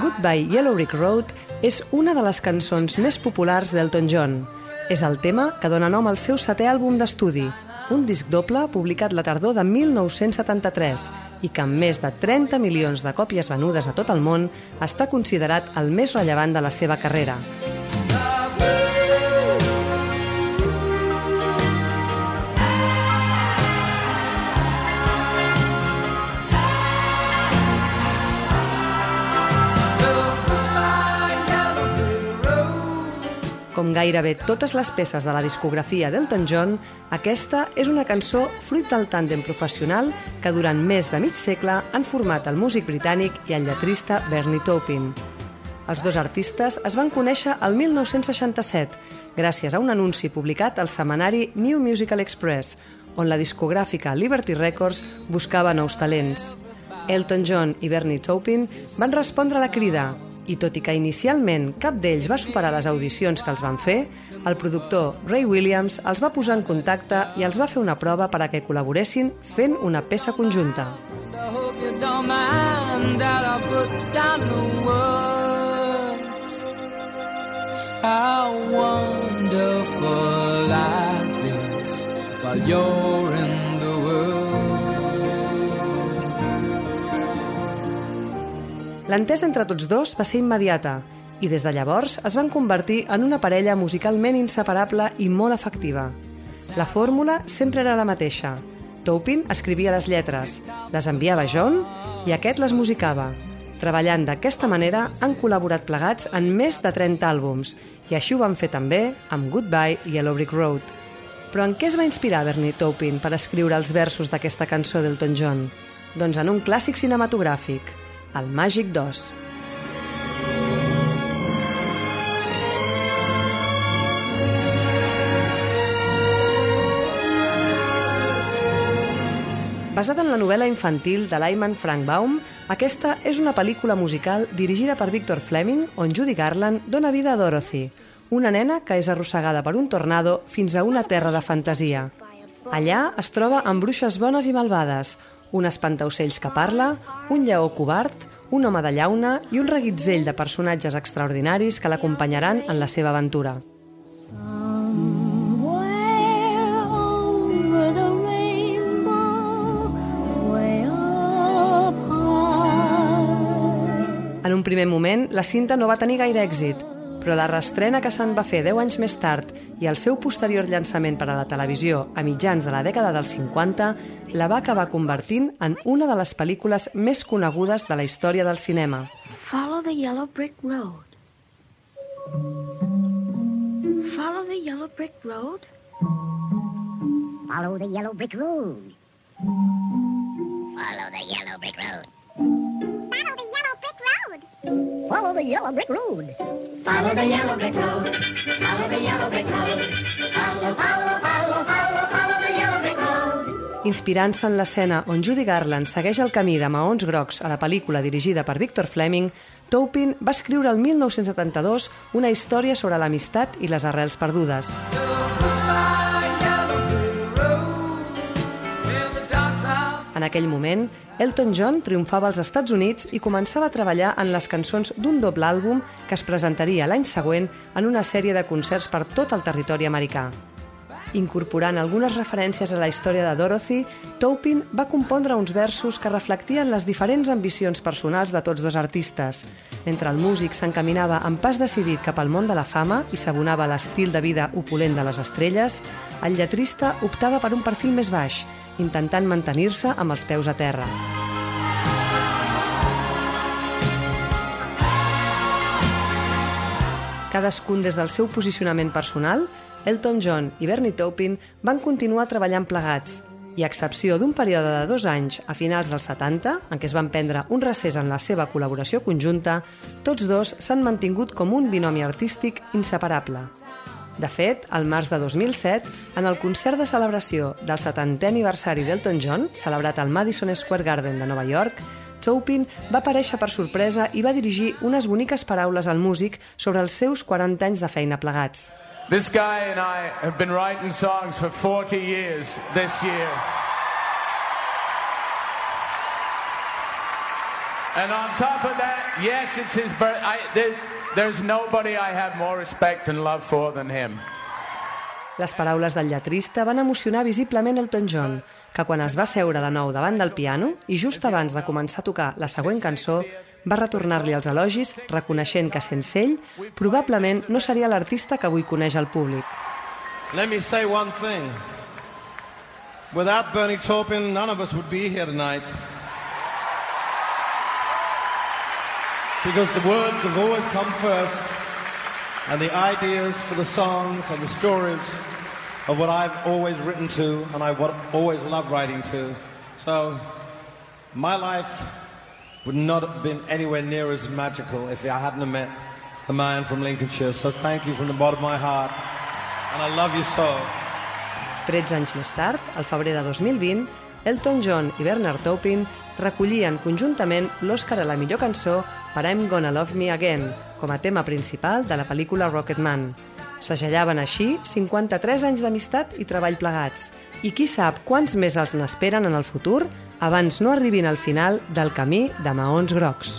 Goodbye Yellow Brick Road és una de les cançons més populars d'Elton John. És el tema que dona nom al seu setè àlbum d'estudi, un disc doble publicat la tardor de 1973 i que amb més de 30 milions de còpies venudes a tot el món està considerat el més rellevant de la seva carrera. Gairebé totes les peces de la discografia d'Elton John, aquesta és una cançó fruit del tàndem professional que durant més de mig segle han format el músic britànic i el lletrista Bernie Taupin. Els dos artistes es van conèixer el 1967 gràcies a un anunci publicat al setmanari New Musical Express, on la discogràfica Liberty Records buscava nous talents. Elton John i Bernie Taupin van respondre a la crida i tot i que inicialment cap d'ells va superar les audicions que els van fer, el productor Ray Williams els va posar en contacte i els va fer una prova per a que col·laboressin fent una peça conjunta. How wonderful life is while you're in L'entesa entre tots dos va ser immediata i des de llavors es van convertir en una parella musicalment inseparable i molt efectiva. La fórmula sempre era la mateixa. Taupin escrivia les lletres, les enviava a John i aquest les musicava. Treballant d'aquesta manera han col·laborat plegats en més de 30 àlbums i així ho van fer també amb Goodbye i Yellow Brick Road. Però en què es va inspirar Bernie Taupin per escriure els versos d'aquesta cançó d'Elton John? Doncs en un clàssic cinematogràfic, el Màgic d'Oz. Basada en la novel·la infantil de Lyman Frank Baum, aquesta és una pel·lícula musical dirigida per Victor Fleming on Judy Garland dona vida a Dorothy, una nena que és arrossegada per un tornado fins a una terra de fantasia. Allà es troba amb bruixes bones i malvades, un espantaocells que parla, un lleó covard, un home de llauna i un reguitzell de personatges extraordinaris que l'acompanyaran en la seva aventura. En un primer moment, la cinta no va tenir gaire èxit, però la restrena que se'n va fer 10 anys més tard i el seu posterior llançament per a la televisió a mitjans de la dècada dels 50 la va acabar convertint en una de les pel·lícules més conegudes de la història del cinema. Follow the yellow brick road. Follow the yellow brick road. Follow the yellow brick road. Follow the yellow brick road. Follow the yellow brick road. Follow the yellow brick road. Follow the yellow brick road. Follow, follow, follow, follow, follow the yellow brick road. Inspirant-se en l'escena on Judy Garland segueix el camí de maons grocs a la pel·lícula dirigida per Victor Fleming, Taupin va escriure el 1972 una història sobre l'amistat i les arrels perdudes. Goodbye, En aquell moment, Elton John triomfava als Estats Units i començava a treballar en les cançons d'un doble àlbum que es presentaria l'any següent en una sèrie de concerts per tot el territori americà. Incorporant algunes referències a la història de Dorothy, Taupin va compondre uns versos que reflectien les diferents ambicions personals de tots dos artistes. Mentre el músic s'encaminava amb pas decidit cap al món de la fama i s'abonava l'estil de vida opulent de les estrelles, el lletrista optava per un perfil més baix intentant mantenir-se amb els peus a terra. Cadascun des del seu posicionament personal, Elton John i Bernie Taupin van continuar treballant plegats, i a excepció d'un període de dos anys a finals dels 70, en què es van prendre un recés en la seva col·laboració conjunta, tots dos s'han mantingut com un binomi artístic inseparable. De fet, al març de 2007, en el concert de celebració del 70è aniversari d'Elton John, celebrat al Madison Square Garden de Nova York, Taupin va aparèixer per sorpresa i va dirigir unes boniques paraules al músic sobre els seus 40 anys de feina plegats. This guy and I have been writing songs for 40 years this year. And on top of that, yes, it's his birth. There, there's nobody I have more respect and love for than him. Les paraules del lletrista van emocionar visiblement Elton John, que quan es va seure de nou davant del piano i just abans de començar a tocar la següent cançó, va retornar-li els elogis reconeixent que sense ell probablement no seria l'artista que avui coneix el públic. Let me say one thing. Without Bernie Taupin, none of us would be here tonight. Because the words have always come first, and the ideas for the songs and the stories of what I've always written to, and I've always loved writing to. So, my life would not have been anywhere near as magical if I hadn't met the man from Lincolnshire. So thank you from the bottom of my heart, and I love you so. 13 anys més tard, al febrer de 2020, Elton John i Bernard Taupin recollien conjuntament l'Oscar a la millor cançó per I'm Gonna Love Me Again, com a tema principal de la pel·lícula Rocketman. Segellaven així 53 anys d'amistat i treball plegats. I qui sap quants més els n'esperen en el futur abans no arribin al final del camí de maons grocs.